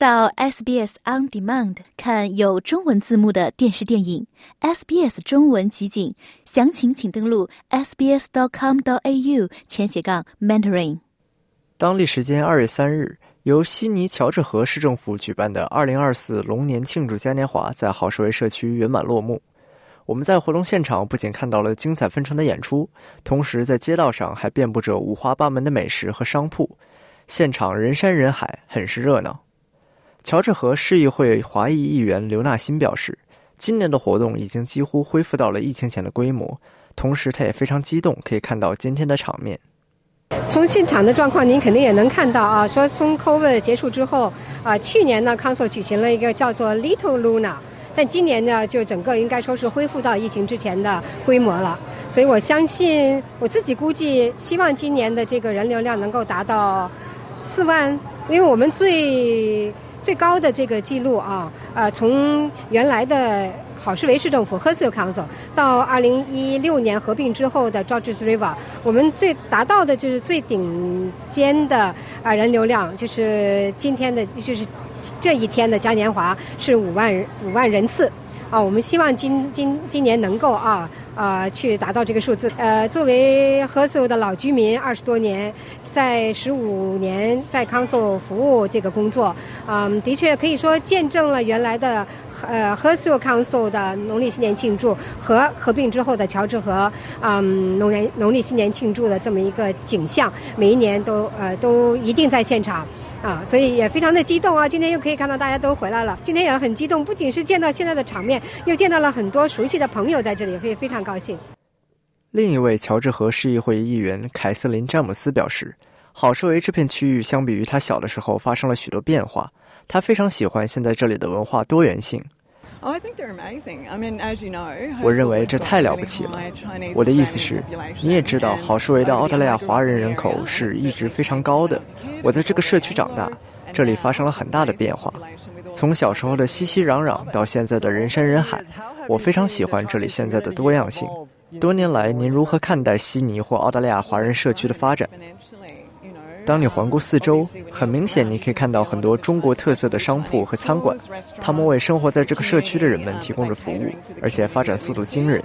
到 SBS On Demand 看有中文字幕的电视电影，SBS 中文集锦，详情请登录 sbs.com.au 前斜杠 mentoring。当地时间二月三日，由悉尼乔治河市政府举办的二零二四龙年庆祝嘉年华在好市围社区圆满落幕。我们在活动现场不仅看到了精彩纷呈的演出，同时在街道上还遍布着五花八门的美食和商铺，现场人山人海，很是热闹。乔治河市议会华裔议员刘纳新表示，今年的活动已经几乎恢复到了疫情前的规模，同时他也非常激动，可以看到今天的场面。从现场的状况，您肯定也能看到啊，说从 COVID 结束之后，啊，去年呢，Council 举行了一个叫做 Little Luna。但今年呢，就整个应该说是恢复到疫情之前的规模了，所以我相信我自己估计，希望今年的这个人流量能够达到四万，因为我们最最高的这个记录啊，呃，从原来的。好市委市政府 h e r s e l Council 到二零一六年合并之后的 Georges River，我们最达到的就是最顶尖的啊人流量，就是今天的就是这一天的嘉年华是五万五万人次。啊，我们希望今今今年能够啊啊去达到这个数字。呃，作为和所的老居民，二十多年，在十五年在康索服务这个工作，嗯，的确可以说见证了原来的呃和所康索的农历新年庆祝和合并之后的乔治河嗯农年农历新年庆祝的这么一个景象，每一年都呃都一定在现场。啊，所以也非常的激动啊！今天又可以看到大家都回来了，今天也很激动，不仅是见到现在的场面，又见到了很多熟悉的朋友在这里，非非常高兴。另一位乔治河市议会议员凯瑟琳·詹姆斯表示，好市维这片区域相比于他小的时候发生了许多变化，他非常喜欢现在这里的文化多元性。我认为这太了不起了。我的意思是，你也知道，好士维的澳大利亚华人人口是一直非常高的。我在这个社区长大，这里发生了很大的变化，从小时候的熙熙攘攘到现在的人山人海。我非常喜欢这里现在的多样性。多年来，您如何看待悉尼或澳大利亚华人社区的发展？当你环顾四周，很明显你可以看到很多中国特色的商铺和餐馆，他们为生活在这个社区的人们提供着服务，而且发展速度惊人。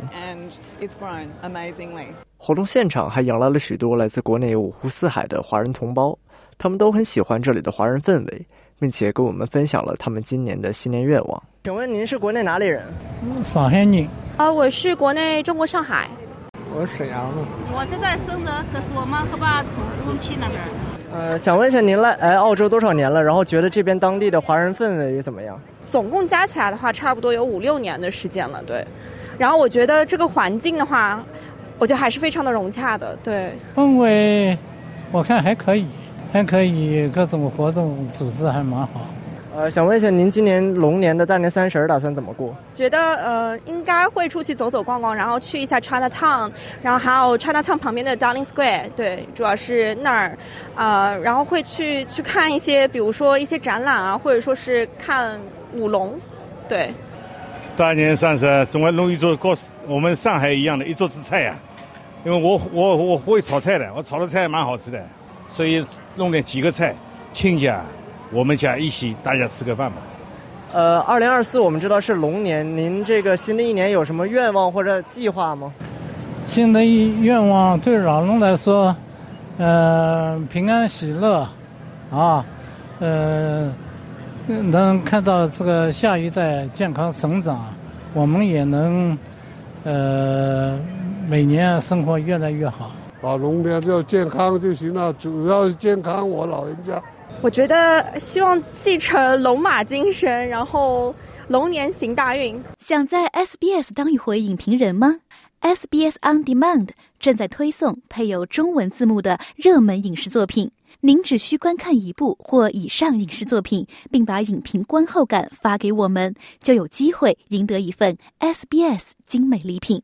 活动现场还迎来了许多来自国内五湖四海的华人同胞，他们都很喜欢这里的华人氛围，并且跟我们分享了他们今年的新年愿望。请问您是国内哪里人？上海人。啊，我是国内中国上海。我是沈阳的。我在这儿生的，可是我妈和爸从乌鲁木齐那边。呃，想问一下您来来澳洲多少年了？然后觉得这边当地的华人氛围怎么样？总共加起来的话，差不多有五六年的时间了。对，然后我觉得这个环境的话，我觉得还是非常的融洽的。对，氛围我看还可以，还可以，各种活动组织还蛮好。呃，想问一下，您今年龙年的大年三十打算怎么过？觉得呃，应该会出去走走逛逛，然后去一下 China Town，然后还有 China Town 旁边的 Darling Square，对，主要是那儿，啊，然后会去去看一些，比如说一些展览啊，或者说是看舞龙，对。大年三十总要弄一桌跟我们上海一样的一桌子菜呀，因为我我我会炒菜的，我炒的菜蛮好吃的，所以弄点几个菜，亲家。我们想一起，大家吃个饭吧。呃，二零二四我们知道是龙年，您这个新的一年有什么愿望或者计划吗？新的一愿望对老龙来说，呃，平安喜乐，啊，呃，能看到这个下一代健康成长，我们也能，呃，每年生活越来越好。老龙年就健康就行了，主要是健康，我老人家。我觉得希望继承龙马精神，然后龙年行大运。想在 SBS 当一回影评人吗？SBS On Demand 正在推送配有中文字幕的热门影视作品，您只需观看一部或以上影视作品，并把影评观后感发给我们，就有机会赢得一份 SBS 精美礼品。